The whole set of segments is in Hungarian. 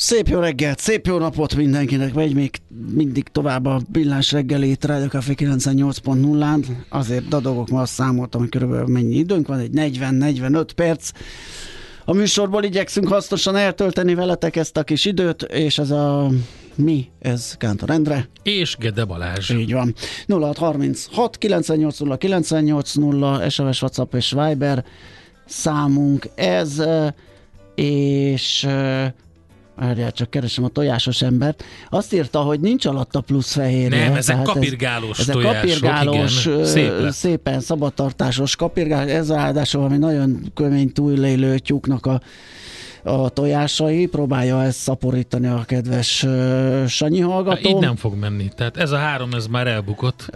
Szép jó reggelt, szép jó napot mindenkinek, megy még mindig tovább a villás reggelét, Rádió Café 98.0-án, azért dadogok, ma azt számoltam, hogy körülbelül mennyi időnk van, egy 40-45 perc. A műsorból igyekszünk hasznosan eltölteni veletek ezt a kis időt, és ez a mi, ez Kántor Endre. És Gede Balázs. Így van. 0636 980 980 SMS, WhatsApp és Viber számunk ez, és Várjál, csak keresem a tojásos embert. Azt írta, hogy nincs alatta plusz fehérje. Nem, ezek kapirgálós ez, ezek tojások, kapirgálós, igen. Szép szépen szabadtartásos kapirgálós. Ez ráadásul valami nagyon kömény túllélő tyúknak a a tojásai, próbálja ezt szaporítani a kedves uh, Sanyi hallgató. Így nem fog menni. Tehát ez a három, ez már elbukott.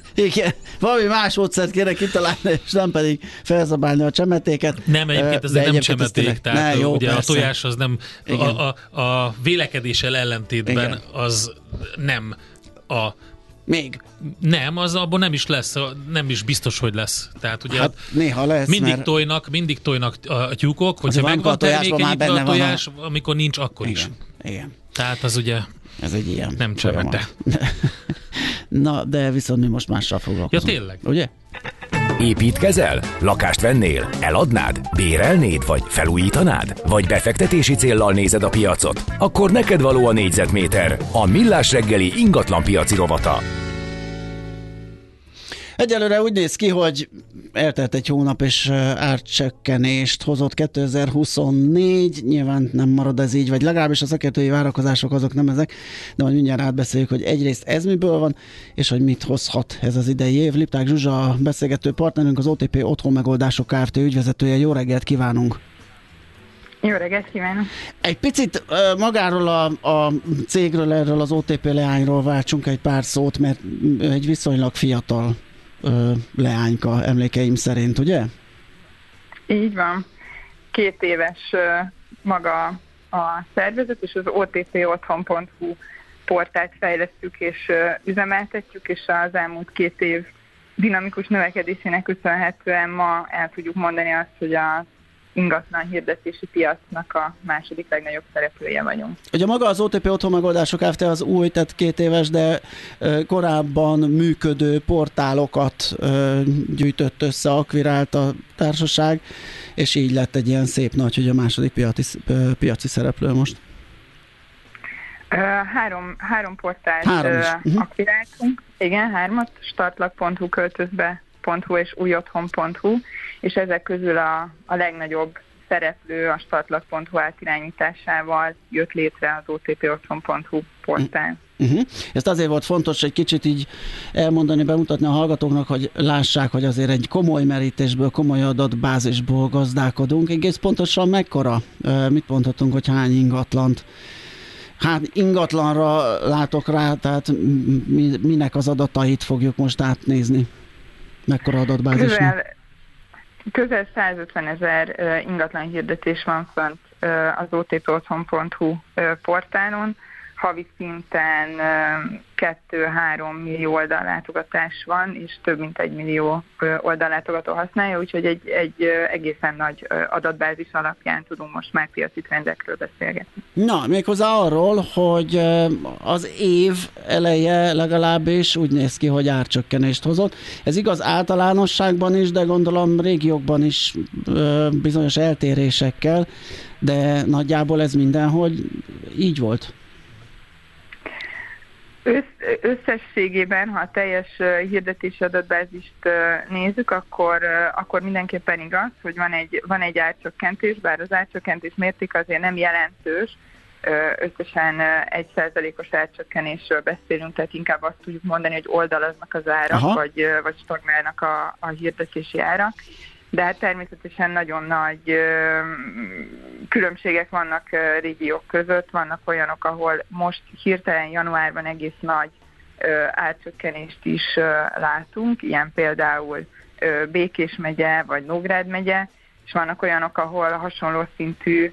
Igen, valami más módszert kéne kitalálni, és nem pedig felzabálni a csemetéket. Nem, egyébként ez nem csemeték, tényleg, tehát ne, jó, ugye persze. a tojás az nem, Igen. a, a, a vélekedéssel ellentétben Igen. az nem a Még. nem, az abban nem is lesz, nem is biztos, hogy lesz. Tehát ugye Hát néha lesz, mindig mert... tojnak, mindig tojnak a tyúkok, hogyha megvan termékenyítve a van a- tojás, amikor nincs, akkor is. Igen, igen. Tehát az ugye Ez egy ilyen nem csemete. Na, de viszont mi most mással Ja foglalkozunk. tényleg. Ugye? Építkezel? Lakást vennél? Eladnád? Bérelnéd? Vagy felújítanád? Vagy befektetési céllal nézed a piacot? Akkor neked való a négyzetméter. A Millás reggeli ingatlan piaci rovata. Egyelőre úgy néz ki, hogy eltelt egy hónap és árcsökkenést hozott 2024, nyilván nem marad ez így, vagy legalábbis a szakértői várakozások azok nem ezek, de majd mindjárt átbeszéljük, hogy egyrészt ez miből van, és hogy mit hozhat ez az idei év. Lipták Zsuzsa a beszélgető partnerünk, az OTP Otthon Megoldások Kft. ügyvezetője. Jó reggelt kívánunk! Jó reggelt kívánok! Egy picit magáról a, a cégről, erről az OTP leányról váltsunk egy pár szót, mert egy viszonylag fiatal ö, leányka emlékeim szerint, ugye? Így van. Két éves ö, maga a szervezet, és az otpotthon.hu portált fejlesztjük és ö, üzemeltetjük, és az elmúlt két év dinamikus növekedésének köszönhetően ma el tudjuk mondani azt, hogy a ingatlan hirdetési piacnak a második legnagyobb szereplője vagyunk. Ugye maga az OTP Otthon Megoldások Kft. az új, tehát két éves, de korábban működő portálokat gyűjtött össze, akvirált a társaság, és így lett egy ilyen szép nagy, hogy a második piaci, piaci szereplő most. Három, három portált Három is, mhm. aktiváltunk. Igen, hármat, startlag.hu, költözbe.hu és újotthon.hu, és ezek közül a, a legnagyobb szereplő a startlag.hu átirányításával jött létre az otpotthon.hu portál. Uh-huh. Ezt azért volt fontos egy kicsit így elmondani, bemutatni a hallgatóknak, hogy lássák, hogy azért egy komoly merítésből, komoly adatbázisból gazdálkodunk. Egész pontosan mekkora? Mit mondhatunk, hogy hány ingatlant? Hát ingatlanra látok rá, tehát mi, minek az adatait fogjuk most átnézni? Mekkora adatbázis? van? Közel, közel 150 ezer ingatlan hirdetés van fönt az otpotthon.hu portálon. Havi szinten 2-3 millió oldallátogatás van, és több mint egy millió ö, oldallátogató használja, úgyhogy egy, egy egészen nagy adatbázis alapján tudunk most már piaci trendekről beszélgetni. Na, méghozzá arról, hogy az év eleje legalábbis úgy néz ki, hogy árcsökkenést hozott. Ez igaz általánosságban is, de gondolom régiókban is bizonyos eltérésekkel, de nagyjából ez mindenhol így volt. Össz, összességében, ha a teljes hirdetési adatbázist nézzük, akkor, akkor mindenképpen igaz, hogy van egy, van egy árcsökkentés, bár az árcsökkentés mérték azért nem jelentős, összesen egy százalékos árcsökkenésről beszélünk, tehát inkább azt tudjuk mondani, hogy oldalaznak az árak, Aha. vagy, vagy stagnálnak a, a hirdetési árak. De hát természetesen nagyon nagy különbségek vannak ö, régiók között. Vannak olyanok, ahol most hirtelen januárban egész nagy ö, árcsökkenést is látunk, ilyen például Békés megye vagy Nógrád megye, és vannak olyanok, ahol hasonló szintű,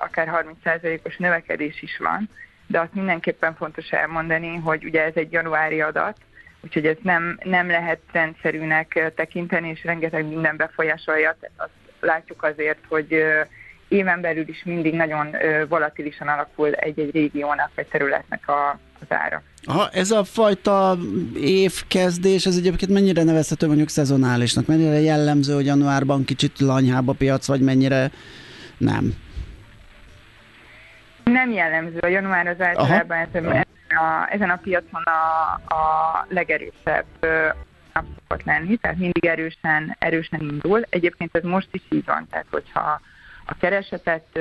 akár 30%-os növekedés is van. De azt mindenképpen fontos elmondani, hogy ugye ez egy januári adat, úgyhogy ez nem, nem lehet rendszerűnek ö, tekinteni, és rengeteg minden befolyásolja. Azt látjuk azért, hogy ö, éven belül is mindig nagyon volatilisan alakul egy-egy régiónak vagy területnek a, az ára. Ha ez a fajta évkezdés, ez egyébként mennyire nevezhető mondjuk szezonálisnak? Mennyire jellemző, hogy januárban kicsit lanyhább a piac, vagy mennyire nem? Nem jellemző. A január az általában ezen a, ezen a piacon a, a legerősebb nap szokott lenni, tehát mindig erősen, erősen indul. Egyébként ez most is így van, tehát hogyha a keresetet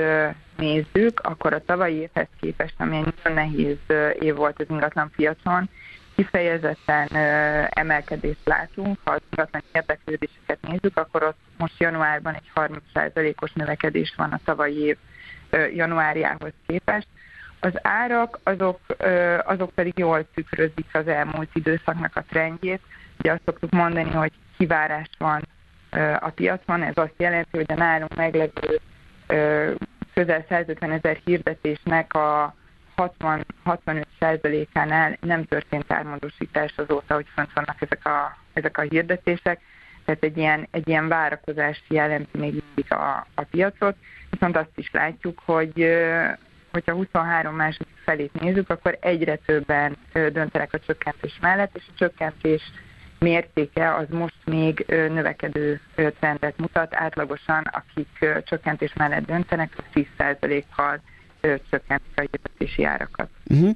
nézzük, akkor a tavalyi évhez képest, ami egy nagyon nehéz év volt az ingatlan piacon, kifejezetten emelkedést látunk. Ha az ingatlan érdeklődéseket nézzük, akkor ott most januárban egy 30%-os növekedés van a tavalyi év januárjához képest. Az árak azok, azok pedig jól tükrözik az elmúlt időszaknak a trendjét. Ugye azt szoktuk mondani, hogy kivárás van a piacon, ez azt jelenti, hogy a nálunk meglevő közel 150 ezer hirdetésnek a 60-65 ánál nem történt ármódosítás azóta, hogy fönt vannak ezek a, ezek a hirdetések, tehát egy ilyen, egy ilyen várakozást jelenti még mindig a, a piacot, viszont azt is látjuk, hogy hogyha 23 második felét nézzük, akkor egyre többen döntenek a csökkentés mellett, és a csökkentés mértéke az most még növekedő trendet mutat. Átlagosan, akik csökkentés mellett döntenek, 10%-kal csökkentik a jövetési árakat. Uh-huh.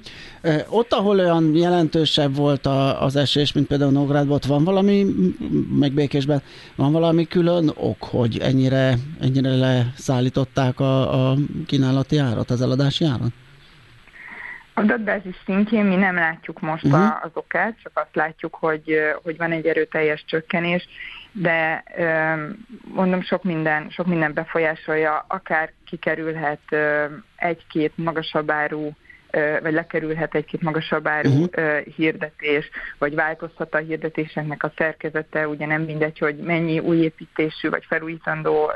Ott, ahol olyan jelentősebb volt a, az esés, mint például Nógrádban, ott van valami, meg Békésben, van valami külön ok, hogy ennyire, ennyire leszállították a, a kínálati árat, az eladási árat? Adatbázis szintjén mi nem látjuk most uh-huh. a, az okát, csak azt látjuk, hogy, hogy van egy erőteljes csökkenés, de mondom, sok minden, sok minden befolyásolja, akár kikerülhet egy-két magasabb áru vagy lekerülhet egy-két magasabb áru uh-huh. hirdetés, vagy változhat a hirdetéseknek a szerkezete, ugye nem mindegy, hogy mennyi újépítésű vagy felújítandó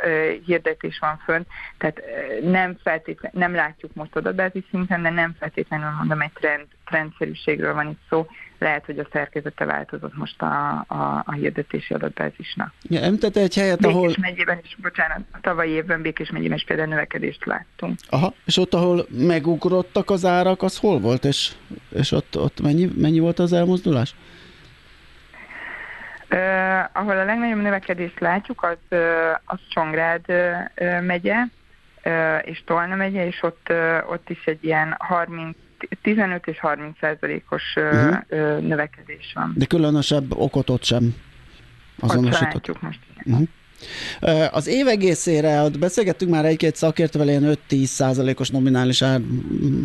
hirdetés van fönt, tehát nem feltétlen, nem látjuk most adatbázis szinten, de nem feltétlenül mondom egy trend, trendszerűségről van itt szó, lehet, hogy a szerkezete változott most a, a, a hirdetési adatbázisnak. Ja, említette egy helyet, Békés ahol... megyében is, bocsánat, a tavalyi évben Békés megyében is például növekedést láttunk. Aha, és ott, ahol megugrottak az árak, az hol volt, és, és ott, ott mennyi, mennyi volt az elmozdulás? Uh, ahol a legnagyobb növekedést látjuk, az, uh, az Csongrád uh, megye, és Tolna megye, és ott, ott is egy ilyen 30 15 és 30 százalékos uh-huh. növekedés van. De különösebb okot ott sem azonosított. most. Uh-huh. Az év egészére, ott beszélgettünk már egy-két szakértővel, ilyen 5-10 százalékos nominális ár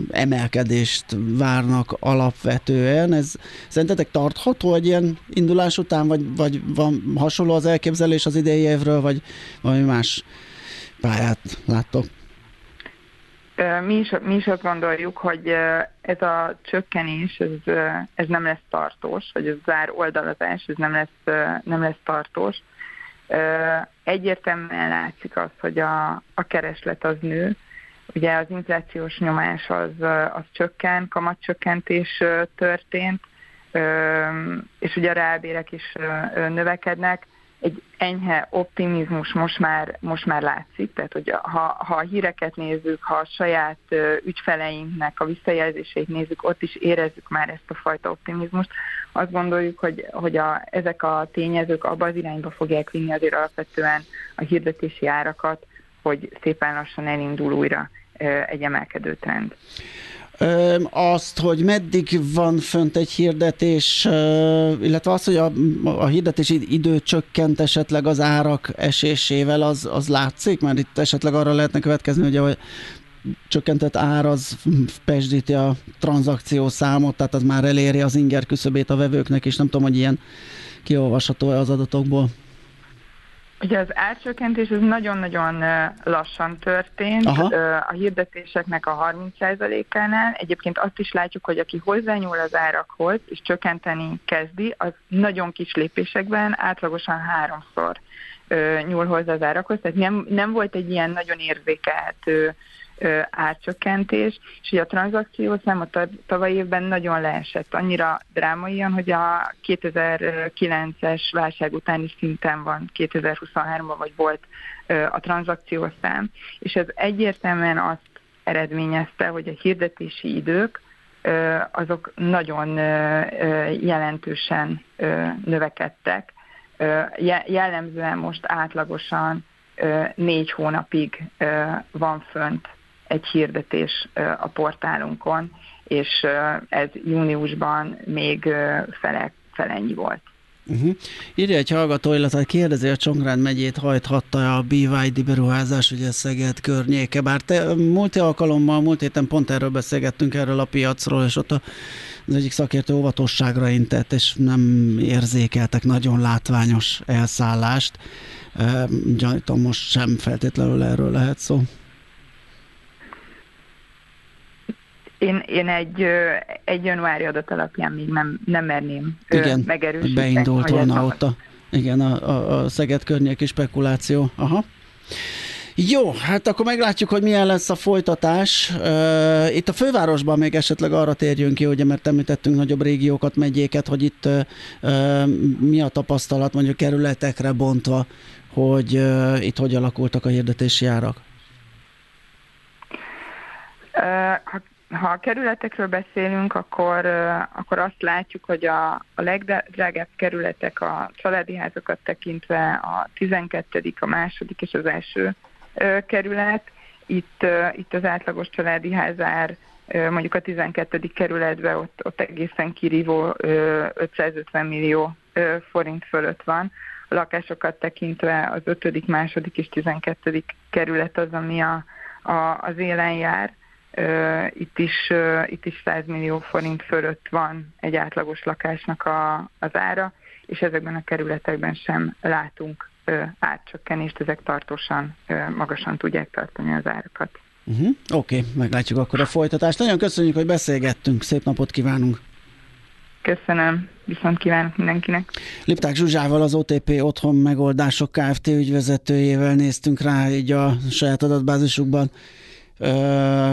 emelkedést várnak alapvetően. Ez szerintetek tartható egy ilyen indulás után, vagy, vagy van hasonló az elképzelés az idei évről, vagy valami más pályát láttok? Mi is, mi is azt gondoljuk, hogy ez a csökkenés, ez, ez nem lesz tartós, vagy ez zár oldalazás, ez nem lesz, nem lesz tartós. Egyértelműen látszik az, hogy a, a kereslet az nő, ugye az inflációs nyomás az, az csökken, kamatcsökkentés történt, és ugye a rábérek is növekednek, egy enyhe optimizmus most már, most már látszik, tehát hogy ha, ha a híreket nézzük, ha a saját ügyfeleinknek a visszajelzéseit nézzük, ott is érezzük már ezt a fajta optimizmust. Azt gondoljuk, hogy, hogy a, ezek a tényezők abba az irányba fogják vinni azért alapvetően a hirdetési árakat, hogy szépen lassan elindul újra egy emelkedő trend azt, hogy meddig van fönt egy hirdetés, illetve az, hogy a, a hirdetési idő csökkent esetleg az árak esésével, az, az látszik? Mert itt esetleg arra lehetne következni, hogy a csökkentett ár az pesdíti a tranzakció számot, tehát az már eléri az inger küszöbét a vevőknek, és nem tudom, hogy ilyen kiolvasható-e az adatokból. Ugye az árcsökkentés ez nagyon-nagyon lassan történt. Aha. A hirdetéseknek a 30%-ánál. Egyébként azt is látjuk, hogy aki hozzányúl az árakhoz, és csökkenteni kezdi, az nagyon kis lépésekben átlagosan háromszor nyúl hozzá az árakhoz. Tehát nem, nem volt egy ilyen nagyon érzékelhető árcsökkentés, és ugye a tranzakciószám a tavalyi évben nagyon leesett, annyira drámaian, hogy a 2009-es válság utáni szinten van, 2023-ban vagy volt a tranzakciószám, és ez egyértelműen azt eredményezte, hogy a hirdetési idők azok nagyon jelentősen növekedtek. Jellemzően most átlagosan négy hónapig van fönt egy hirdetés a portálunkon, és ez júniusban még fele, felennyi volt. Uh-huh. Írja egy hallgató, illetve kérdezi, a Csongrád megyét hajthatta a BYD beruházás, ugye Szeged környéke, bár te múlt alkalommal, múlt héten pont erről beszélgettünk erről a piacról, és ott az egyik szakértő óvatosságra intett, és nem érzékeltek nagyon látványos elszállást. Gyanítom, most sem feltétlenül erről lehet szó. Én, én egy, egy januári adat alapján még nem, nem merném igen, megerősíteni. beindult volna ott a, igen, a, a, a Szeged környéki spekuláció. Aha. Jó, hát akkor meglátjuk, hogy milyen lesz a folytatás. Uh, itt a fővárosban még esetleg arra térjünk ki, ugye, mert említettünk nagyobb régiókat, megyéket, hogy itt uh, mi a tapasztalat mondjuk kerületekre bontva, hogy uh, itt hogy alakultak a hirdetési árak? Uh, ha a kerületekről beszélünk, akkor, akkor azt látjuk, hogy a, a legdrágább kerületek a családi házakat tekintve a 12., a második és az első kerület. Itt, itt az átlagos családi házár mondjuk a 12. kerületben ott, ott egészen kirívó 550 millió forint fölött van. A lakásokat tekintve az 5., második és 12. kerület az, ami a, a, az élen jár itt is, itt is 100 millió forint fölött van egy átlagos lakásnak a, az ára, és ezekben a kerületekben sem látunk árcsökkenést, ezek tartósan magasan tudják tartani az árakat. Uh-huh. Oké, okay, meglátjuk akkor a folytatást. Nagyon köszönjük, hogy beszélgettünk, szép napot kívánunk! Köszönöm, viszont kívánok mindenkinek. Lipták Zsuzsával, az OTP Otthon Megoldások Kft. ügyvezetőjével néztünk rá így a saját adatbázisukban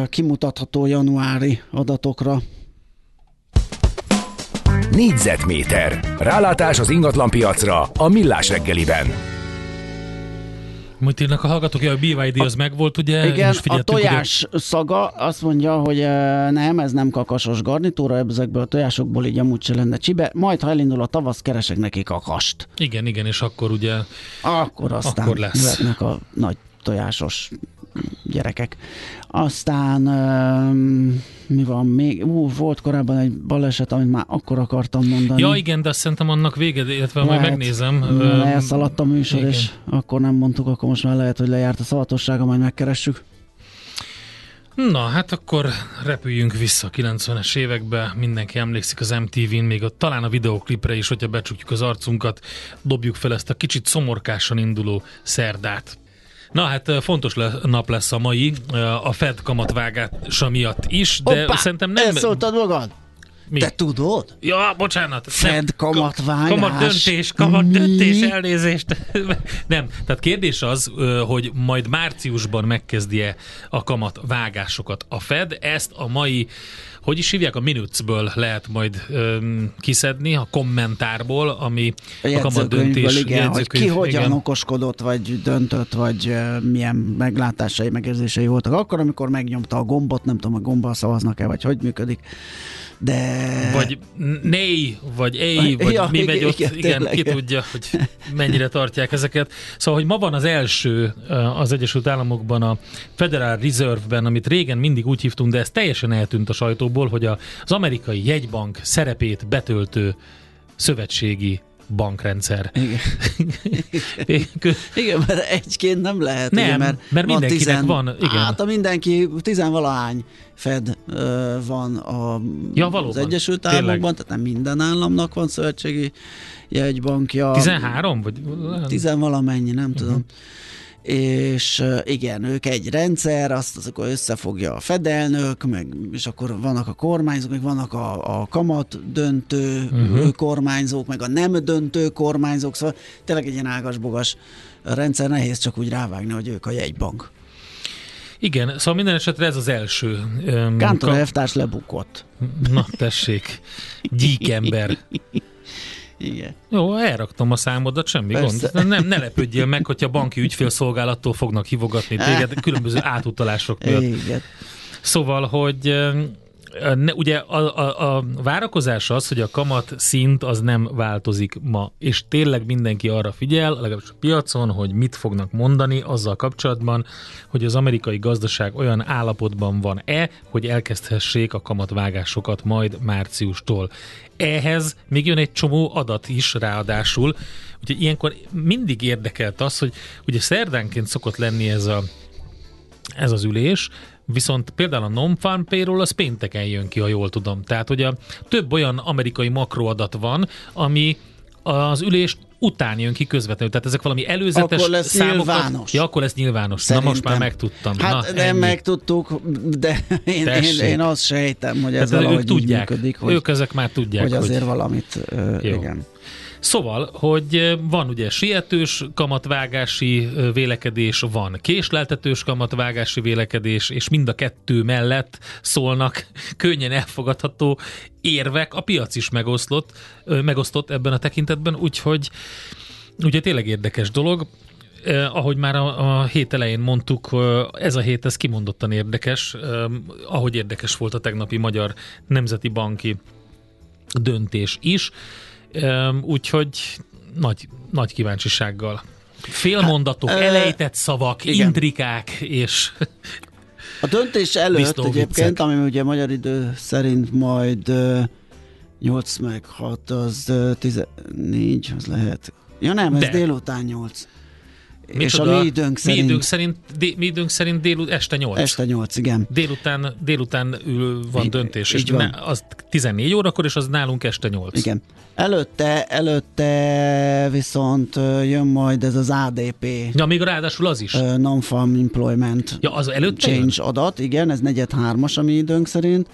kimutatható januári adatokra. Négyzetméter. Rálátás az ingatlanpiacra a Millás reggeliben. Mit írnak a hallgatók, hogy a BYD az megvolt, ugye? Igen, a tojás ugye... szaga azt mondja, hogy nem, ez nem kakasos garnitúra, ezekből a tojásokból így amúgy se lenne csibe, majd ha elindul a tavasz, keresek neki kakast. Igen, igen, és akkor ugye... Akkor aztán akkor lesz. a nagy tojásos gyerekek. Aztán mi van még? Ú, volt korábban egy baleset, amit már akkor akartam mondani. Ja, igen, de azt szerintem annak vége, illetve lehet, majd megnézem. Elszaladt a műsor, igen. és akkor nem mondtuk, akkor most már lehet, hogy lejárt a szavatossága, majd megkeressük. Na, hát akkor repüljünk vissza a 90-es évekbe. Mindenki emlékszik az MTV-n, még a, talán a videoklipre is, hogyha becsukjuk az arcunkat, dobjuk fel ezt a kicsit szomorkásan induló szerdát. Na hát fontos le, nap lesz a mai, a Fed kamatvágása miatt is, de Oppá, szerintem nem... Elszóltad magad? Mi? Te tudod? Ja, bocsánat. Fed kamatvágás. Kamat döntés, kamat Mi? döntés, elnézést. nem, tehát kérdés az, hogy majd márciusban megkezdi-e a kamatvágásokat a Fed. Ezt a mai hogy is hívják, a minutesből lehet majd öm, kiszedni, a kommentárból, ami a, a kamat döntés. Igen, hogy ki hogyan igen. okoskodott, vagy döntött, vagy milyen meglátásai, megérzései voltak. Akkor, amikor megnyomta a gombot, nem tudom, a gombbal szavaznak-e, vagy hogy működik de... Vagy néj, vagy éj, vagy ja, mi megy ott, igen, igen ki tudja, hogy mennyire tartják ezeket. Szóval, hogy ma van az első az Egyesült Államokban a Federal Reserve-ben, amit régen mindig úgy hívtunk, de ez teljesen eltűnt a sajtóból, hogy az amerikai jegybank szerepét betöltő szövetségi bankrendszer. Igen. igen, mert egyként nem lehet. Nem, ugye, mert, mert mindenkinek tizen, van. Igen. Hát a mindenki, tizenvalahány Fed uh, van a, ja, az Egyesült Államokban, tehát nem minden államnak van szövetségi jegybankja. 13? Vagy... Tizenvalamennyi, nem uh-huh. tudom és igen, ők egy rendszer, azt az akkor összefogja a fedelnök, meg, és akkor vannak a kormányzók, meg vannak a, a kamat döntő uh-huh. kormányzók, meg a nem döntő kormányzók, szóval tényleg egy ilyen ágasbogas rendszer, nehéz csak úgy rávágni, hogy ők a jegybank. Igen, szóval minden esetre ez az első. Kántor elvtárs lebukott. Na, tessék. Gyíkember. Igen. Jó, elraktam a számodat, semmi Persze. gond. Nem, ne lepődjél meg, hogyha banki ügyfélszolgálattól fognak hívogatni téged különböző átutalások miatt. Igen. Szóval, hogy ne, ugye a, a, a várakozás az, hogy a kamat szint az nem változik ma, és tényleg mindenki arra figyel, legalábbis a piacon, hogy mit fognak mondani azzal kapcsolatban, hogy az amerikai gazdaság olyan állapotban van-e, hogy elkezdhessék a kamatvágásokat majd márciustól. Ehhez még jön egy csomó adat is ráadásul, úgyhogy ilyenkor mindig érdekelt az, hogy ugye szerdánként szokott lenni ez a ez az ülés, Viszont például a non-farm payroll az pénteken jön ki, ha jól tudom. Tehát, hogy a több olyan amerikai makroadat van, ami az ülés után jön ki közvetlenül. Tehát ezek valami előzetes akkor lesz számokat. nyilvános. Ja, akkor lesz nyilvános. Szerintem. Na most már megtudtam. Hát Na, nem ennyi. megtudtuk, de én, én, én azt sejtem, hogy ez valahogy ők tudják. működik. Hogy, ők ezek már tudják. Hogy azért hogy... valamit, uh, igen. Szóval, hogy van ugye sietős kamatvágási vélekedés, van késleltetős kamatvágási vélekedés, és mind a kettő mellett szólnak könnyen elfogadható érvek. A piac is megoszlott, megosztott ebben a tekintetben, úgyhogy ugye tényleg érdekes dolog. Eh, ahogy már a, a hét elején mondtuk, ez a hét ez kimondottan érdekes, eh, ahogy érdekes volt a tegnapi Magyar Nemzeti Banki döntés is. Úgyhogy nagy, nagy kíváncsisággal. Félmondatok, hát, elejtett szavak, igen. intrikák és a döntés előtt egyébként, ami ugye magyar idő szerint majd 8 meg 6, az 14, az lehet. Ja nem, ez De. délután 8. Micsoda? És a mi időnk szerint... Mi időnk szerint, dé, mi időnk szerint dél, este 8. Este 8, igen. Délután, délután ül, van I, döntés, és van. Az 14 órakor, és az nálunk este 8. Igen. Előtte, előtte viszont jön majd ez az ADP. Ja, még ráadásul az is. Non-farm Employment ja, az előtte Change jön? adat, igen, ez negyed hármas a mi időnk szerint.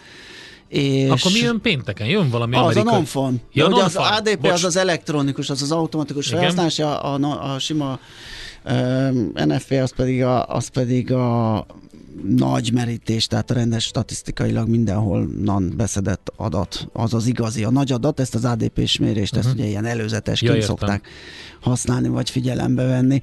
És Akkor mi jön pénteken? Jön valami az amerikai? Az a non-farm. Ja, non az ADP Bocs. az az elektronikus, az az automatikus felhasználás, a, a, a sima NFP az pedig a, az pedig a nagy merítés, tehát a rendes statisztikailag mindenhol beszedett adat, az az igazi. A nagy adat, ezt az ADP-s mérést, uh-huh. ezt ugye ilyen előzetesként ja, szokták használni, vagy figyelembe venni.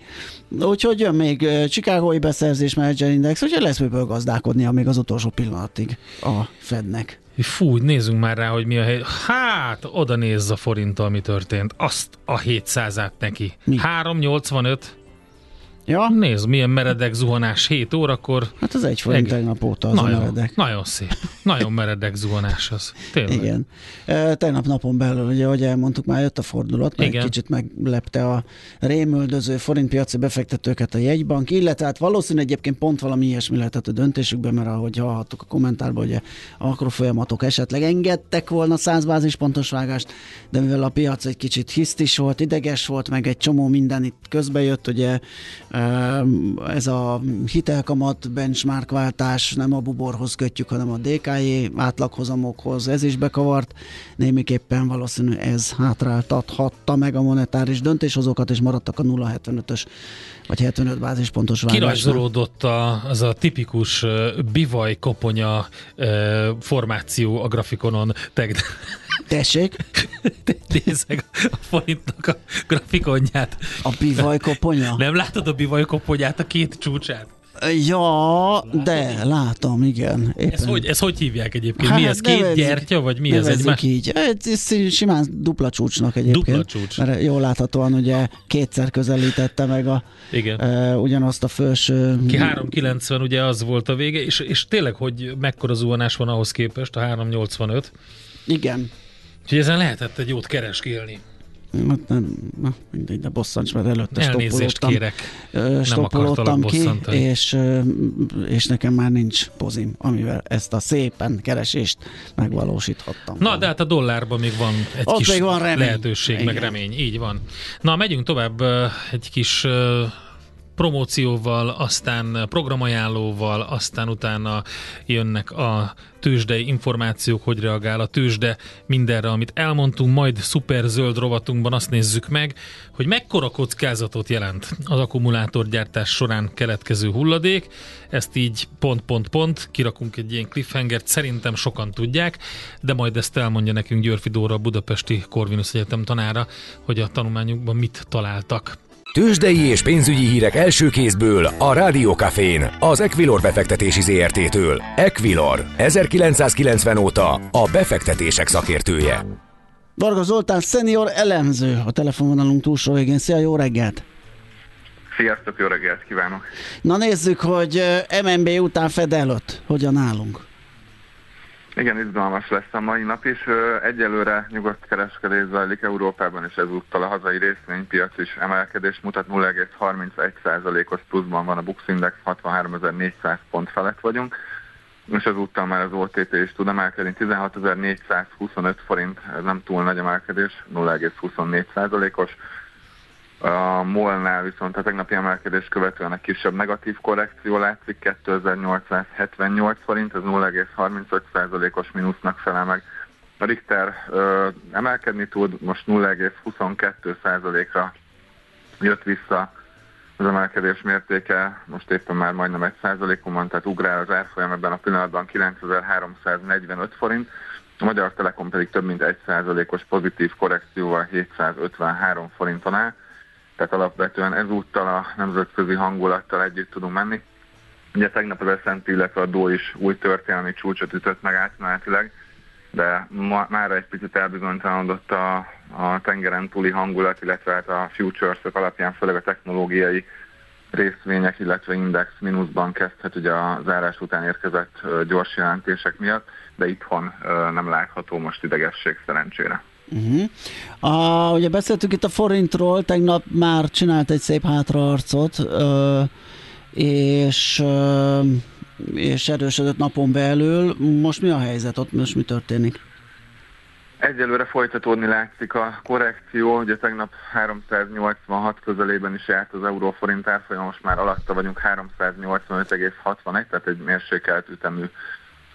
Úgyhogy jön még Chicagói beszerzés Manager Index, úgyhogy lesz miből gazdálkodni, még az utolsó pillanatig a Fednek. Fú, nézzünk már rá, hogy mi a hely. Hát, oda nézz a forinttal, mi történt. Azt a 700-át neki. Mi? 385 Ja? Nézd, milyen meredek zuhanás 7 órakor. Hát az egy forint tegnap óta az nagyon, a meredek. Nagyon szép. Nagyon meredek zuhanás az. Tényleg. Igen. E, tegnap napon belül, ugye, ahogy elmondtuk, már jött a fordulat, mert Igen. kicsit meglepte a rémüldöző forintpiaci befektetőket a jegybank, illetve hát valószínűleg egyébként pont valami ilyesmi lehetett a döntésükben, mert ahogy hallhattuk a kommentárban, ugye a makrofolyamatok esetleg engedtek volna 100 bázispontos vágást, de mivel a piac egy kicsit hisztis volt, ideges volt, meg egy csomó minden itt közbejött, ugye ez a hitelkamat benchmark váltás nem a buborhoz kötjük, hanem a DKJ átlaghozamokhoz, ez is bekavart. Némiképpen valószínű ez hátráltathatta meg a monetáris döntéshozókat, és maradtak a 0,75-ös vagy 75 bázispontos vágásnál. Kirajzolódott a, az a tipikus bivaj koponya formáció a grafikonon tegnap. Tessék? Nézzek a forintnak a grafikonját. A bivaj koponya? Nem látod a bivaj koponyát, a két csúcsát? Ja, de látom, igen. Éppen. Ez hogy, ez hogy hívják egyébként? Hát, mi ez? Két nevezik, gyertya, vagy mi ez? Egy így. Ez simán dupla csúcsnak egyébként. Dupla csúcs. Mert jól láthatóan ugye kétszer közelítette meg a, igen. Uh, ugyanazt a felső... Ki 390 ugye az volt a vége, és, és tényleg, hogy mekkora zuhanás van ahhoz képest, a 385. Igen. Úgyhogy ezen lehetett egy jót kereskélni. Hát nem, na, mindegy, de bosszancs, mert előtte Elnézést kérek. Stoppolottam ki, és, és nekem már nincs pozim, amivel ezt a szépen keresést megvalósíthattam. Na, de hát a dollárban még van egy Ott kis még van remény. lehetőség, Igen. meg remény. Így van. Na, megyünk tovább egy kis promócióval, aztán programajánlóval, aztán utána jönnek a tőzsdei információk, hogy reagál a tőzsde mindenre, amit elmondtunk, majd szuper zöld rovatunkban azt nézzük meg, hogy mekkora kockázatot jelent az akkumulátorgyártás során keletkező hulladék. Ezt így pont-pont-pont, kirakunk egy ilyen cliffhangert, szerintem sokan tudják, de majd ezt elmondja nekünk Györfi Dóra, a Budapesti Corvinus Egyetem tanára, hogy a tanulmányukban mit találtak. Tőzsdei és pénzügyi hírek első kézből a Rádiókafén, az Equilor befektetési ZRT-től. Equilor, 1990 óta a befektetések szakértője. Varga Zoltán, szenior elemző a telefonvonalunk túlsó végén. Szia, jó reggelt! Sziasztok, jó reggelt kívánok! Na nézzük, hogy MNB után Fed előtt hogyan állunk. Igen, izgalmas lesz a mai nap is. Egyelőre nyugodt kereskedés zajlik Európában, és ezúttal a hazai részvénypiac is emelkedés mutat. 0,31%-os pluszban van a Bux Index, 63.400 pont felett vagyunk, és ezúttal már az OTP is tud emelkedni. 16.425 forint, ez nem túl nagy emelkedés, 0,24%-os. A MOL-nál viszont a tegnapi emelkedés követően egy kisebb negatív korrekció látszik, 2878 forint, ez 0,35%-os mínusznak felel meg. A Richter ö, emelkedni tud, most 0,22%-ra jött vissza az emelkedés mértéke, most éppen már majdnem 1 százalékon tehát ugrál az árfolyam ebben a pillanatban 9345 forint, a Magyar Telekom pedig több mint 1 százalékos pozitív korrekcióval 753 forinton áll tehát alapvetően ezúttal a nemzetközi hangulattal együtt tudunk menni. Ugye tegnap az S&P, illetve a DO is új történelmi csúcsot ütött meg átmenetileg, de ma, már egy picit elbizonytalanodott a, a tengeren túli hangulat, illetve hát a futures alapján, főleg a technológiai részvények, illetve index mínuszban kezdhet ugye a zárás után érkezett gyors jelentések miatt, de itthon nem látható most idegesség szerencsére. Uh-huh. A, ugye beszéltük itt a forintról, tegnap már csinált egy szép hátraarcot, ö, és, ö, és erősödött napon belül. Most mi a helyzet ott, most mi történik? Egyelőre folytatódni látszik a korrekció, ugye tegnap 386 közelében is járt az euróforint árfolyam, most már alatta vagyunk 385,61, tehát egy mérsékelt ütemű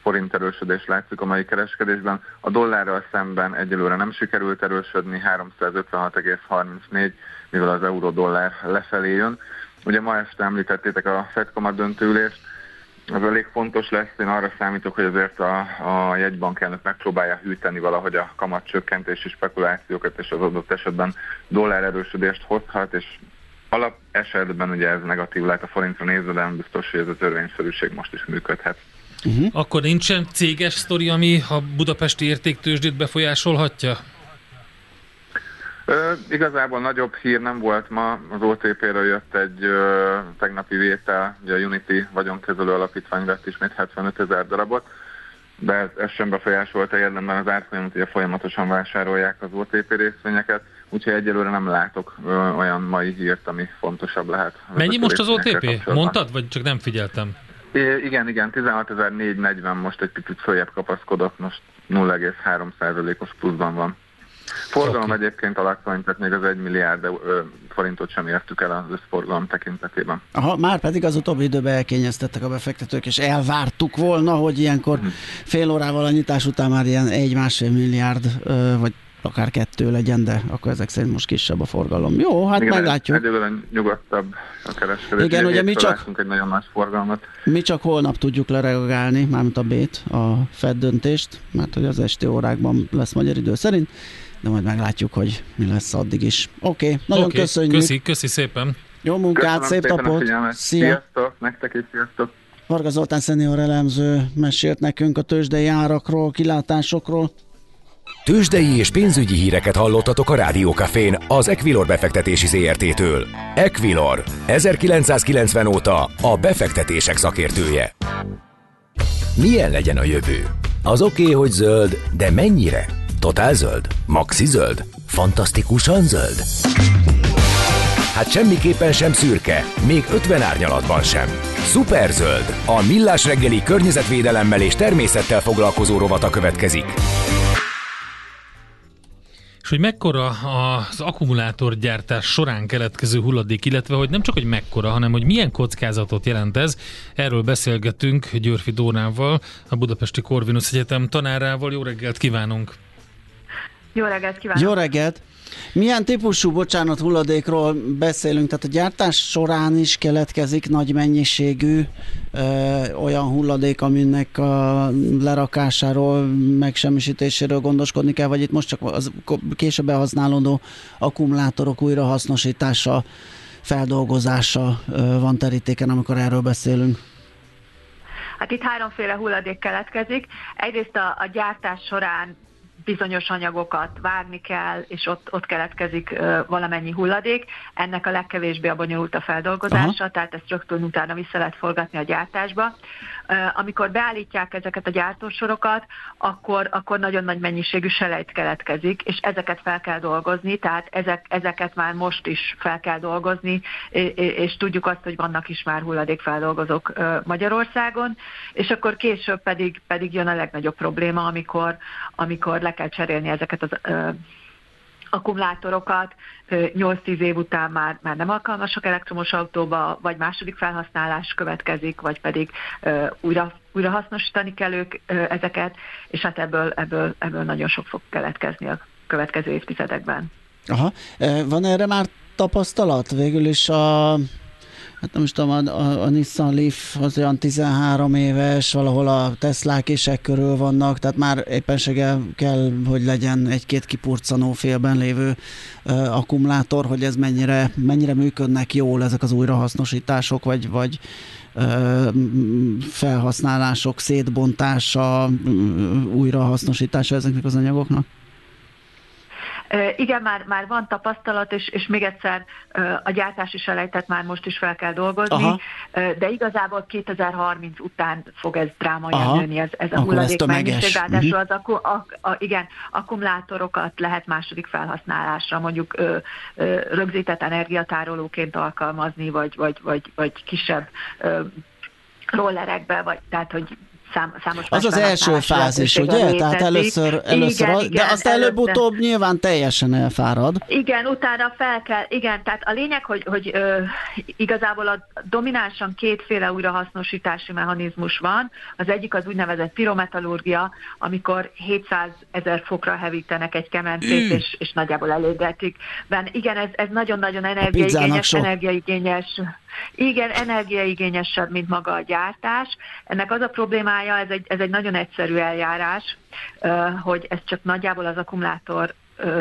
forint erősödés látszik a mai kereskedésben. A dollárral szemben egyelőre nem sikerült erősödni, 356,34, mivel az euró-dollár lefelé jön. Ugye ma este említettétek a Fed kamat döntőülést, az elég fontos lesz, én arra számítok, hogy azért a, a jegybankelnök megpróbálja hűteni valahogy a kamatcsökkentési spekulációkat, és az adott esetben dollár erősödést hozhat, és alap esetben ugye ez negatív lehet a forintra nézve, de nem biztos, hogy ez a törvényszerűség most is működhet. Uh-huh. Akkor nincsen céges sztori, ami a budapesti értéktősdét befolyásolhatja? Ö, igazából nagyobb hír nem volt ma, az OTP-ről jött egy ö, tegnapi vétel, ugye a Unity vagyonkezelő alapítvány vett ismét 75 ezer darabot, de ez, ez sem befolyásolta érdemben az árfolyamot, ugye folyamatosan vásárolják az OTP részvényeket, úgyhogy egyelőre nem látok ö, olyan mai hírt, ami fontosaros lehet. Mennyi most az OTP? Mondtad, vagy csak nem figyeltem? É, igen, igen, 16.440 most egy picit följebb kapaszkodott, most 0,3%-os pluszban van. Forgalom okay. egyébként alacsony, tehát még az 1 milliárd ö, forintot sem értük el az összforgalom tekintetében. Aha, már pedig az utóbbi időben elkényeztettek a befektetők, és elvártuk volna, hogy ilyenkor hmm. fél órával a nyitás után már ilyen egy-másfél milliárd, ö, vagy akár kettő legyen, de akkor ezek szerint most kisebb a forgalom. Jó, hát Igen, meglátjuk. Egyelőre nyugodtabb a kereskedés. Igen, ugye mi csak, egy nagyon nagy forgalmat. mi csak holnap tudjuk lereagálni, mármint a bét, a Fed döntést, mert hogy az esti órákban lesz magyar idő szerint, de majd meglátjuk, hogy mi lesz addig is. Oké, okay, nagyon okay, köszönjük. Köszi, köszi szépen. Jó munkát, Köszönöm szép napot. Szia. Sziasztok, nektek is sziasztok. Varga Zoltán szenior elemző mesélt nekünk a tőzsdei árakról, kilátásokról. Tőzsdei és pénzügyi híreket hallottatok a Rádiókafén az Equilor befektetési ZRT-től. Equilor, 1990 óta a befektetések szakértője. Milyen legyen a jövő? Az oké, okay, hogy zöld, de mennyire? Totál zöld? Maxi zöld? Fantasztikusan zöld? Hát semmiképpen sem szürke, még 50 árnyalatban sem. Superzöld, a millás reggeli környezetvédelemmel és természettel foglalkozó rovata következik. És hogy mekkora az akkumulátorgyártás során keletkező hulladék, illetve hogy nem csak, hogy mekkora, hanem hogy milyen kockázatot jelent ez. Erről beszélgetünk Györfi Dórnával, a Budapesti Corvinus Egyetem tanárával. Jó reggelt kívánunk! Jó reggelt kívánok! Jó reggelt! Milyen típusú, bocsánat, hulladékról beszélünk? Tehát a gyártás során is keletkezik nagy mennyiségű ö, olyan hulladék, aminek a lerakásáról, megsemmisítéséről gondoskodni kell, vagy itt most csak az később használódó akkumulátorok újrahasznosítása, feldolgozása ö, van terítéken, amikor erről beszélünk? Hát itt háromféle hulladék keletkezik. Egyrészt a, a gyártás során bizonyos anyagokat várni kell, és ott, ott keletkezik valamennyi hulladék. Ennek a legkevésbé a bonyolult a feldolgozása, Aha. tehát ezt rögtön utána vissza lehet forgatni a gyártásba. Amikor beállítják ezeket a gyártósorokat, akkor, akkor nagyon nagy mennyiségű selejt keletkezik, és ezeket fel kell dolgozni, tehát ezek, ezeket már most is fel kell dolgozni, és, tudjuk azt, hogy vannak is már hulladékfeldolgozók Magyarországon, és akkor később pedig, pedig jön a legnagyobb probléma, amikor, amikor le kell cserélni ezeket az ö, akkumulátorokat, 8-10 év után már, már nem alkalmasak elektromos autóba, vagy második felhasználás következik, vagy pedig ö, újra, újra hasznosítani kell ők ö, ezeket, és hát ebből, ebből, ebből nagyon sok fog keletkezni a következő évtizedekben. Aha. Van erre már tapasztalat? Végül is a hát nem is tudom, a, a, a Nissan Leaf az olyan 13 éves, valahol a Teslák is körül vannak, tehát már éppenséggel kell, hogy legyen egy-két kipurcanó félben lévő uh, akkumulátor, hogy ez mennyire, mennyire működnek jól ezek az újrahasznosítások, vagy, vagy uh, felhasználások, szétbontása, újrahasznosítása ezeknek az anyagoknak? Igen, már, már van tapasztalat, és, és még egyszer a gyártási selejtet már most is fel kell dolgozni, Aha. de igazából 2030 után fog ez drámaian nőni, ez, ez a hulladék mennyiség, ráadásul uh-huh. az a, a, a, igen, akkumulátorokat lehet második felhasználásra, mondjuk ö, ö, rögzített energiatárolóként alkalmazni, vagy, vagy, vagy, vagy kisebb ö, rollerekbe, vagy tehát, hogy szám, számos Az az első fázis, ugye? Létezik. Tehát először, először igen, az, igen, de azt előbb-utóbb nyilván teljesen elfárad. Igen, utána fel kell, igen, tehát a lényeg, hogy, hogy ö, igazából a dominánsan kétféle újrahasznosítási mechanizmus van. Az egyik az úgynevezett pirometalurgia, amikor 700 ezer fokra hevítenek egy kemencét, mm. és, és nagyjából elégetik. Ben, igen, ez, ez nagyon-nagyon energiaigényes, energiaigényes igen, energiaigényesebb, mint maga a gyártás. Ennek az a problémája, ez egy, ez egy nagyon egyszerű eljárás, hogy ez csak nagyjából az akkumulátor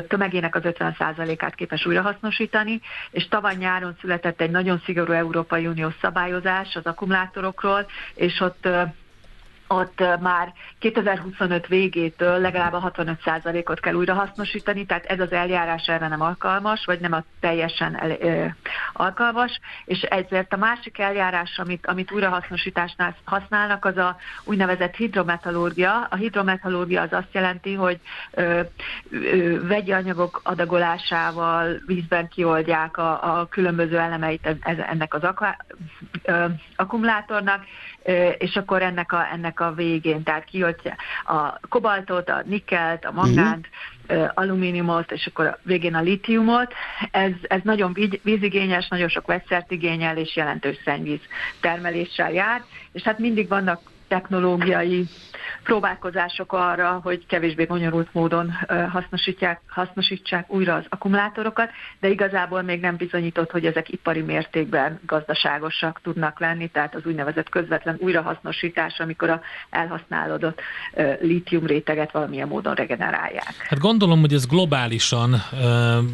tömegének az 50%-át képes újrahasznosítani, és tavaly nyáron született egy nagyon szigorú Európai Uniós szabályozás az akkumulátorokról, és ott ott már 2025 végétől legalább a 65%-ot kell újra hasznosítani, tehát ez az eljárás erre nem alkalmas, vagy nem a teljesen el, ö, alkalmas, és ezért a másik eljárás, amit, amit újrahasznosításnál használnak, az a úgynevezett hidrometallurgia. A hidrometallurgia az azt jelenti, hogy ö, ö, vegyi anyagok adagolásával vízben kioldják a, a különböző elemeit ennek az akkumulátornak, és akkor ennek a, ennek a végén, tehát kioltja a kobaltot, a nikkelt, a mangánt, uh-huh. alumíniumot, és akkor a végén a litiumot. Ez, ez nagyon vízigényes, nagyon sok vegyszert igényel, és jelentős szennyvíz termeléssel jár, és hát mindig vannak technológiai próbálkozások arra, hogy kevésbé bonyolult módon hasznosítják, hasznosítsák újra az akkumulátorokat, de igazából még nem bizonyított, hogy ezek ipari mértékben gazdaságosak tudnak lenni, tehát az úgynevezett közvetlen újrahasznosítás, amikor a elhasználódott lítium réteget valamilyen módon regenerálják. Hát gondolom, hogy ez globálisan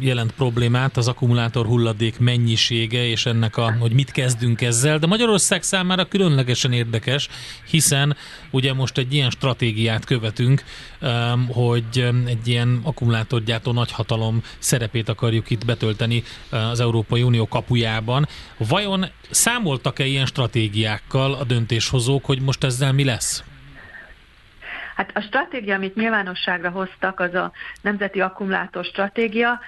jelent problémát, az akkumulátor hulladék mennyisége, és ennek a, hogy mit kezdünk ezzel, de Magyarország számára különlegesen érdekes, hiszen ugye most egy ilyen stratégiát követünk, um, hogy um, egy ilyen akkumulátorgyártó nagyhatalom szerepét akarjuk itt betölteni uh, az Európai Unió kapujában. Vajon számoltak-e ilyen stratégiákkal a döntéshozók, hogy most ezzel mi lesz? Hát a stratégia, amit nyilvánosságra hoztak, az a Nemzeti Akkumulátor Stratégia,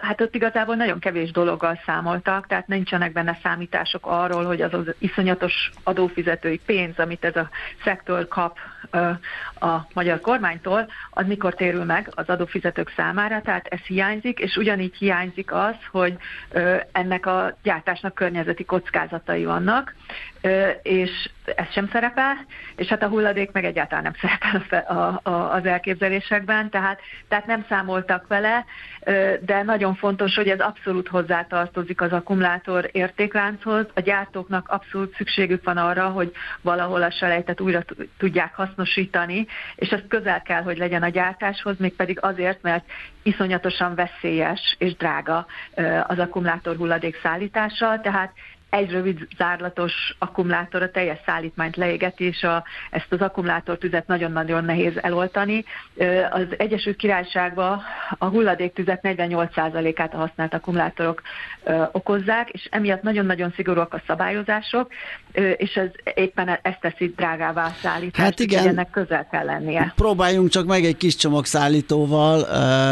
hát ott igazából nagyon kevés dologgal számoltak, tehát nincsenek benne számítások arról, hogy az az iszonyatos adófizetői pénz, amit ez a szektor kap a magyar kormánytól, az mikor térül meg az adófizetők számára, tehát ez hiányzik, és ugyanígy hiányzik az, hogy ennek a gyártásnak környezeti kockázatai vannak, és ez sem szerepel, és hát a hulladék meg egyáltalán nem szerepel a, a, az elképzelésekben, tehát, tehát nem számoltak vele, de nagyon fontos, hogy ez abszolút hozzátartozik az akkumulátor értéklánchoz. A gyártóknak abszolút szükségük van arra, hogy valahol a selejtet újra tudják hasznosítani, és ez közel kell, hogy legyen a gyártáshoz, mégpedig azért, mert iszonyatosan veszélyes és drága az akkumulátor hulladék szállítása, tehát egy rövid zárlatos akkumulátor a teljes szállítmányt leégeti, és a, ezt az akkumulátortüzet nagyon-nagyon nehéz eloltani. Az Egyesült Királyságban a hulladéktüzet 48%-át a használt akkumulátorok okozzák, és emiatt nagyon-nagyon szigorúak a szabályozások, és ez éppen ezt teszi drágává szállítást, hát igen, ennek közel kell lennie. Próbáljunk csak meg egy kis csomagszállítóval,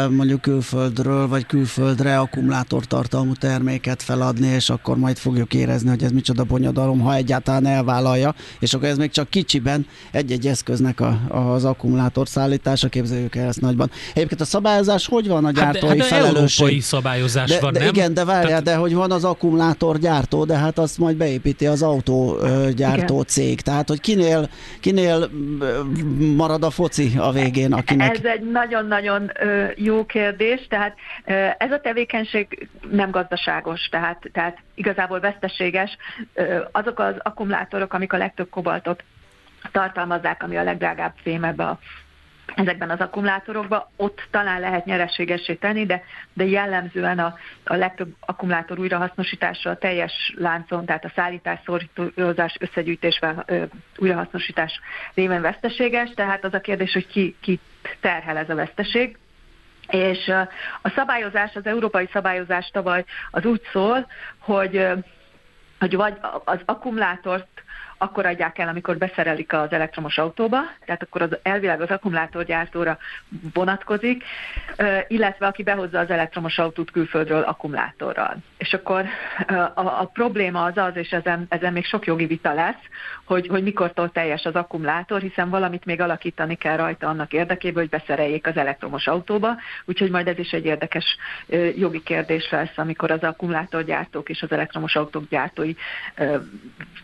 mondjuk külföldről vagy külföldre akkumulátortartalmú terméket feladni, és akkor majd fogjuk érezni érezni, hogy ez micsoda bonyodalom, ha egyáltalán elvállalja, és akkor ez még csak kicsiben egy-egy eszköznek a, az akkumulátor szállítása, képzeljük el ezt nagyban. Egyébként a szabályozás hogy van a gyártói hát de, hát de felelősség? Európai szabályozás de, van, de nem? Igen, de várjál, Tehát... de hogy van az akkumulátor gyártó, de hát azt majd beépíti az autógyártó igen. cég. Tehát, hogy kinél, kinél marad a foci a végén, akinek... Ez egy nagyon-nagyon jó kérdés, tehát ez a tevékenység nem gazdaságos, tehát, tehát igazából veszteséges. Azok az akkumulátorok, amik a legtöbb kobaltot tartalmazzák, ami a legdrágább fém ebbe a ezekben az akkumulátorokban, ott talán lehet nyereségessé tenni, de, de jellemzően a, a legtöbb akkumulátor újrahasznosítása a teljes láncon, tehát a szállítás, szorítozás, összegyűjtés, újrahasznosítás révén veszteséges, tehát az a kérdés, hogy ki, ki terhel ez a veszteség. És a szabályozás, az európai szabályozás tavaly az úgy szól, hogy, hogy vagy az akkumulátort akkor adják el, amikor beszerelik az elektromos autóba, tehát akkor az elvileg az akkumulátorgyártóra vonatkozik, illetve aki behozza az elektromos autót külföldről akkumulátorral. És akkor a, a probléma az az, és ezen, ezen még sok jogi vita lesz, hogy, hogy mikortól teljes az akkumulátor, hiszen valamit még alakítani kell rajta annak érdekében, hogy beszereljék az elektromos autóba, úgyhogy majd ez is egy érdekes jogi kérdés lesz, amikor az akkumulátorgyártók és az elektromos autók gyártói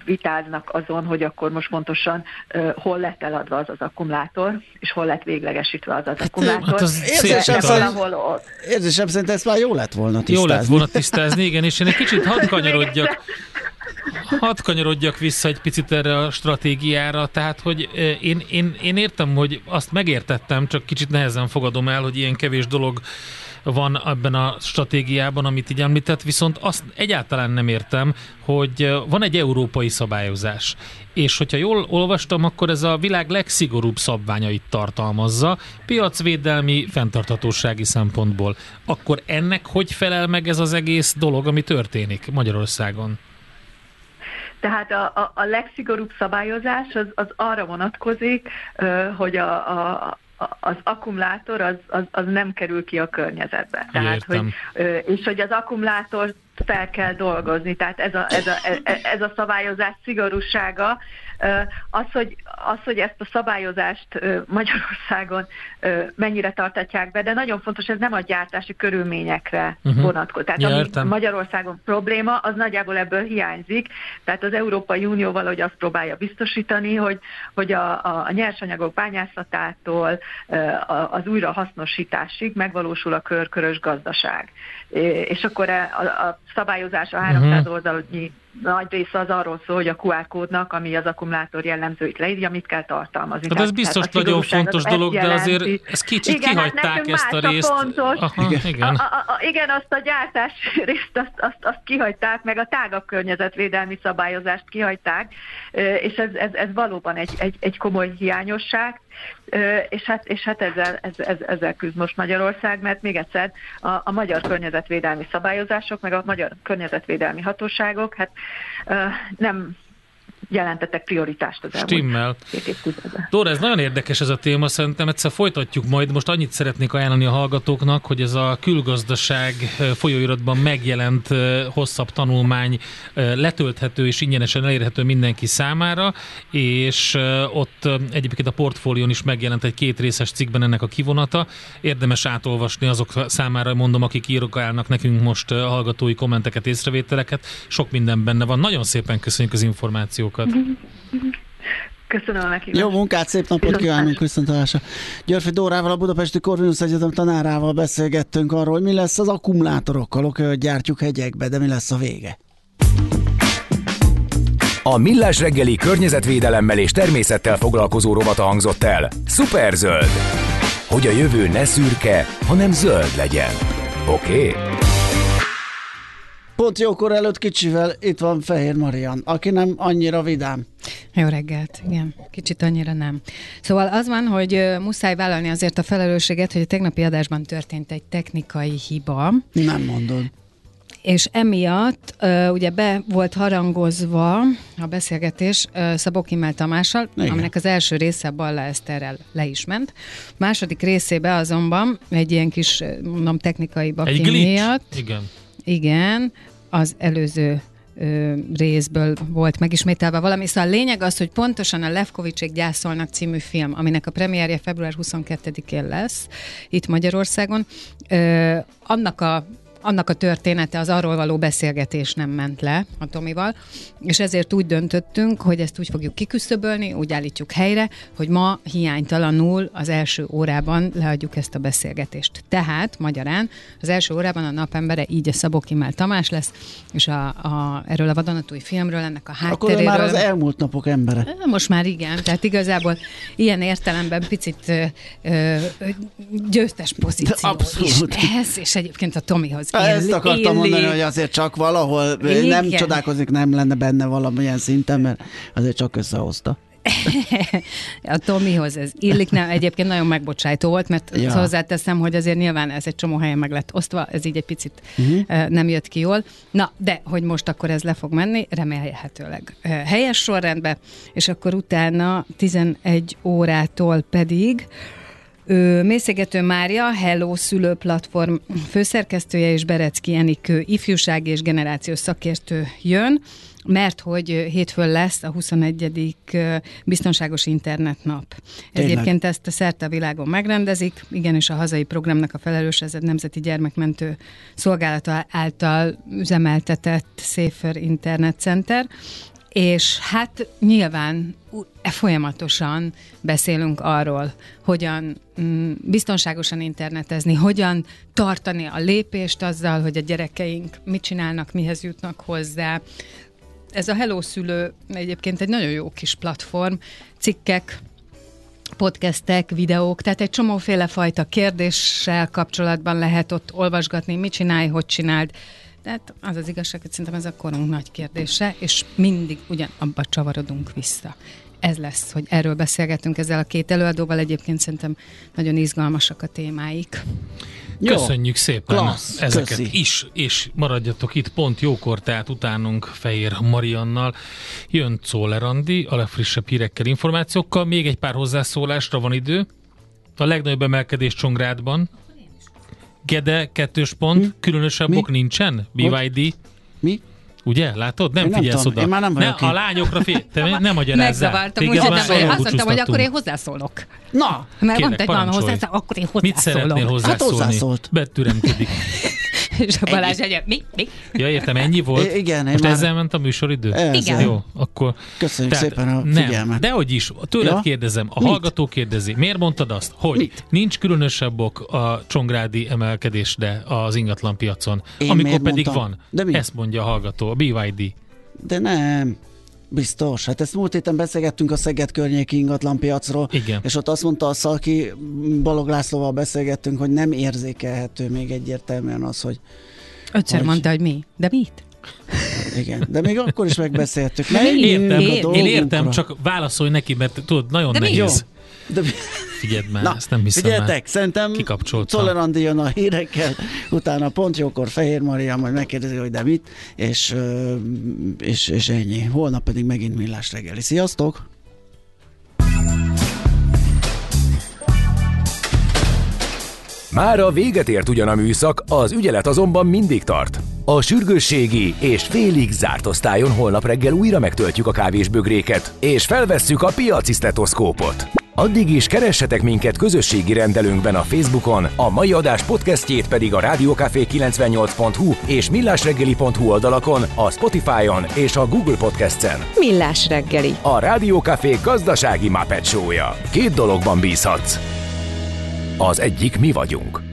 vitáznak az azon, hogy akkor most pontosan uh, hol lett eladva az az akkumulátor, és hol lett véglegesítve az az hát, akkumulátor. Hát az érzésem, szerint, érzésem szerint ezt már jó lett volna tisztázni. Jó lett volna tisztázni, igen, és én egy kicsit hadd kanyarodjak. Hadd kanyarodjak vissza egy picit erre a stratégiára, tehát, hogy én, én, én értem, hogy azt megértettem, csak kicsit nehezen fogadom el, hogy ilyen kevés dolog van ebben a stratégiában, amit így említett, viszont azt egyáltalán nem értem, hogy van egy európai szabályozás, és hogyha jól olvastam, akkor ez a világ legszigorúbb szabványait tartalmazza, piacvédelmi, fenntarthatósági szempontból. Akkor ennek hogy felel meg ez az egész dolog, ami történik Magyarországon? Tehát a, a, a legszigorúbb szabályozás az, az arra vonatkozik, hogy a, a, az akkumulátor az, az, az nem kerül ki a környezetbe. Tehát, hogy, és hogy az akkumulátort fel kell dolgozni, tehát ez a, ez a, ez a szabályozás szigorúsága az hogy, az, hogy ezt a szabályozást Magyarországon mennyire tartatják be, de nagyon fontos, ez nem a gyártási körülményekre uh-huh. vonatkozik. Tehát ja, ami Magyarországon probléma, az nagyjából ebből hiányzik. Tehát az Európai Unió valahogy azt próbálja biztosítani, hogy, hogy a, a nyersanyagok bányászatától az újrahasznosításig megvalósul a körkörös gazdaság. És akkor a, a szabályozás a 300 uh-huh. oldalnyi nagy része az arról szól, hogy a QR kódnak, ami az akkumulátor jellemzőit leírja, mit kell tartalmazni. Hát ez biztos tehát nagyon fontos dolog, de azért ez kicsit igen, hát kihagyták hát ezt a részt. Fontos. Aha, igen. Igen. A, a, a, igen, azt a gyártás részt azt, azt, azt kihagyták, meg a tágabb környezetvédelmi szabályozást kihagyták, és ez, ez, ez valóban egy, egy, egy komoly hiányosság és hát, és hát ezzel, ez, ez, ezzel küzd most Magyarország, mert még egyszer a, a magyar környezetvédelmi szabályozások, meg a magyar környezetvédelmi hatóságok hát nem jelentettek prioritást az Stimmel. Dóra, ez nagyon érdekes ez a téma, szerintem egyszer folytatjuk majd. Most annyit szeretnék ajánlani a hallgatóknak, hogy ez a külgazdaság folyóiratban megjelent hosszabb tanulmány letölthető és ingyenesen elérhető mindenki számára, és ott egyébként a portfólión is megjelent egy két részes cikkben ennek a kivonata. Érdemes átolvasni azok számára, mondom, akik írokálnak nekünk most hallgatói kommenteket, észrevételeket. Sok minden benne van. Nagyon szépen köszönjük az információkat. Köszönöm a meghívást. Jó munkát, szép napot kívánunk, viszontalásra. Györfi Dórával, a Budapesti Corvinus Egyetem tanárával beszélgettünk arról, mi lesz az akkumulátorokkal, oké, hogy gyártjuk hegyekbe, de mi lesz a vége. A Millás reggeli környezetvédelemmel és természettel foglalkozó rovata hangzott el. Superzöld! Hogy a jövő ne szürke, hanem zöld legyen. Oké? Okay? Pont jókor előtt kicsivel itt van Fehér Marian, aki nem annyira vidám. Jó reggelt, igen, kicsit annyira nem. Szóval az van, hogy muszáj vállalni azért a felelősséget, hogy a tegnapi adásban történt egy technikai hiba. Nem mondod. És emiatt uh, ugye be volt harangozva a beszélgetés uh, Szabó Kimmel Tamással, Igen. aminek az első része Balla Eszterrel le is ment. Második részébe azonban egy ilyen kis, mondom, technikai baki miatt. Igen. Igen, az előző ö, részből volt megismételve valami. Szóval a lényeg az, hogy pontosan a Levkovicsék gyászolnak című film, aminek a premierje február 22-én lesz itt Magyarországon, ö, annak a annak a története, az arról való beszélgetés nem ment le a Tomival, és ezért úgy döntöttünk, hogy ezt úgy fogjuk kiküszöbölni, úgy állítjuk helyre, hogy ma hiánytalanul az első órában leadjuk ezt a beszélgetést. Tehát, magyarán, az első órában a napembere így a Szabó Kimál Tamás lesz, és a, a, erről a vadonatúj filmről, ennek a hátteréről. Akkor már az elmúlt napok embere. Most már igen, tehát igazából ilyen értelemben picit ö, ö, győztes pozíció Abszolút. is ez, és egyébként a Tomihoz ezt akartam illik. mondani, hogy azért csak valahol Igen. nem csodálkozik, nem lenne benne valamilyen szinten, mert azért csak összehozta. a Tomihoz ez illik, nem, egyébként nagyon megbocsájtó volt, mert ja. hozzáteszem, hogy azért nyilván ez egy csomó helyen meg lett osztva, ez így egy picit uh-huh. nem jött ki jól. Na, de hogy most akkor ez le fog menni, remélhetőleg helyes sorrendbe, és akkor utána 11 órától pedig Mészégető Mária, Hello Szülő Platform főszerkesztője és Berecki Enikő ifjúság és generációs szakértő jön, mert hogy hétfőn lesz a 21. biztonságos internetnap. Tényleg. Egyébként ezt a szerte a világon megrendezik, igenis a hazai programnak a felelős, ez a Nemzeti Gyermekmentő Szolgálata által üzemeltetett Safer Internet Center, és hát nyilván e folyamatosan beszélünk arról, hogyan mm, biztonságosan internetezni, hogyan tartani a lépést azzal, hogy a gyerekeink mit csinálnak, mihez jutnak hozzá. Ez a Hello Szülő egyébként egy nagyon jó kis platform, cikkek, podcastek, videók, tehát egy csomóféle fajta kérdéssel kapcsolatban lehet ott olvasgatni, mit csinálj, hogy csináld, tehát az az igazság, hogy szerintem ez a korunk nagy kérdése, és mindig ugyan abba csavarodunk vissza. Ez lesz, hogy erről beszélgetünk ezzel a két előadóval, egyébként szerintem nagyon izgalmasak a témáik. Jó, Köszönjük szépen klassz, ezeket köszi. is, és maradjatok itt pont jókor, tehát utánunk Fehér Mariannal. Jön Czoller Andi, a legfrissebb hírekkel, információkkal. Még egy pár hozzászólásra van idő. A legnagyobb emelkedés Csongrádban, Gede kettős pont, hm? különösebb ok nincsen? BYD? Mi? Ugye? Látod? Nem, nem figyelsz oda. Én már nem ne, A lányokra figyelj, te nem magyarázzál. Megzavartam, úgy hittem, azt mondtam, hogy akkor én hozzászólok. Na, mert mondta, hogy van hozzá, akkor én hozzászólok. Mit szeretnél hozzászólni? Hát hozzászólt. Betüremkedik. És a Balázs egy, mi? Mi? Ja, értem, ennyi volt? I- igen. Most már... ezzel ment a műsoridő? Ezzel. Igen. Jó, akkor... Köszönjük Tehát, szépen a figyelmet. Nem, de hogy is, tőled ja? kérdezem, a Mit? hallgató kérdezi, miért mondtad azt, hogy Mit? nincs különösebb ok a csongrádi emelkedésre az ingatlan piacon, Én amikor pedig mondtam? van. De mi? Ezt mondja a hallgató, a BYD. De nem. Biztos. Hát ezt múlt héten beszélgettünk a Szeged környéki ingatlanpiacról, Igen. és ott azt mondta a Szalki, Balog Lászlóval beszélgettünk, hogy nem érzékelhető még egyértelműen az, hogy... Ötször hogy... mondta, hogy mi. De mit? Igen, de még akkor is megbeszéltük. Értem, én értem, csak válaszolj neki, mert tudod, nagyon De nehéz. De... Figyeld már, Na, ezt nem hiszem Figyeltek, már. szerintem Tolerandi jön a hírekkel, utána pont jókor Fehér Maria majd megkérdezi, hogy de mit, és, és, és ennyi. Holnap pedig megint millás reggeli. Sziasztok! Már a véget ért ugyan a műszak, az ügyelet azonban mindig tart. A sürgősségi és félig zárt osztályon holnap reggel újra megtöltjük a kávésbögréket, és felvesszük a piaci stetoszkópot. Addig is keressetek minket közösségi rendelőnkben a Facebookon, a mai adás podcastjét pedig a rádiókafé 98hu és millásreggeli.hu oldalakon, a Spotify-on és a Google Podcast-en. Millás reggeli. A Rádiókafé gazdasági Show-ja. Két dologban bízhatsz. Az egyik mi vagyunk.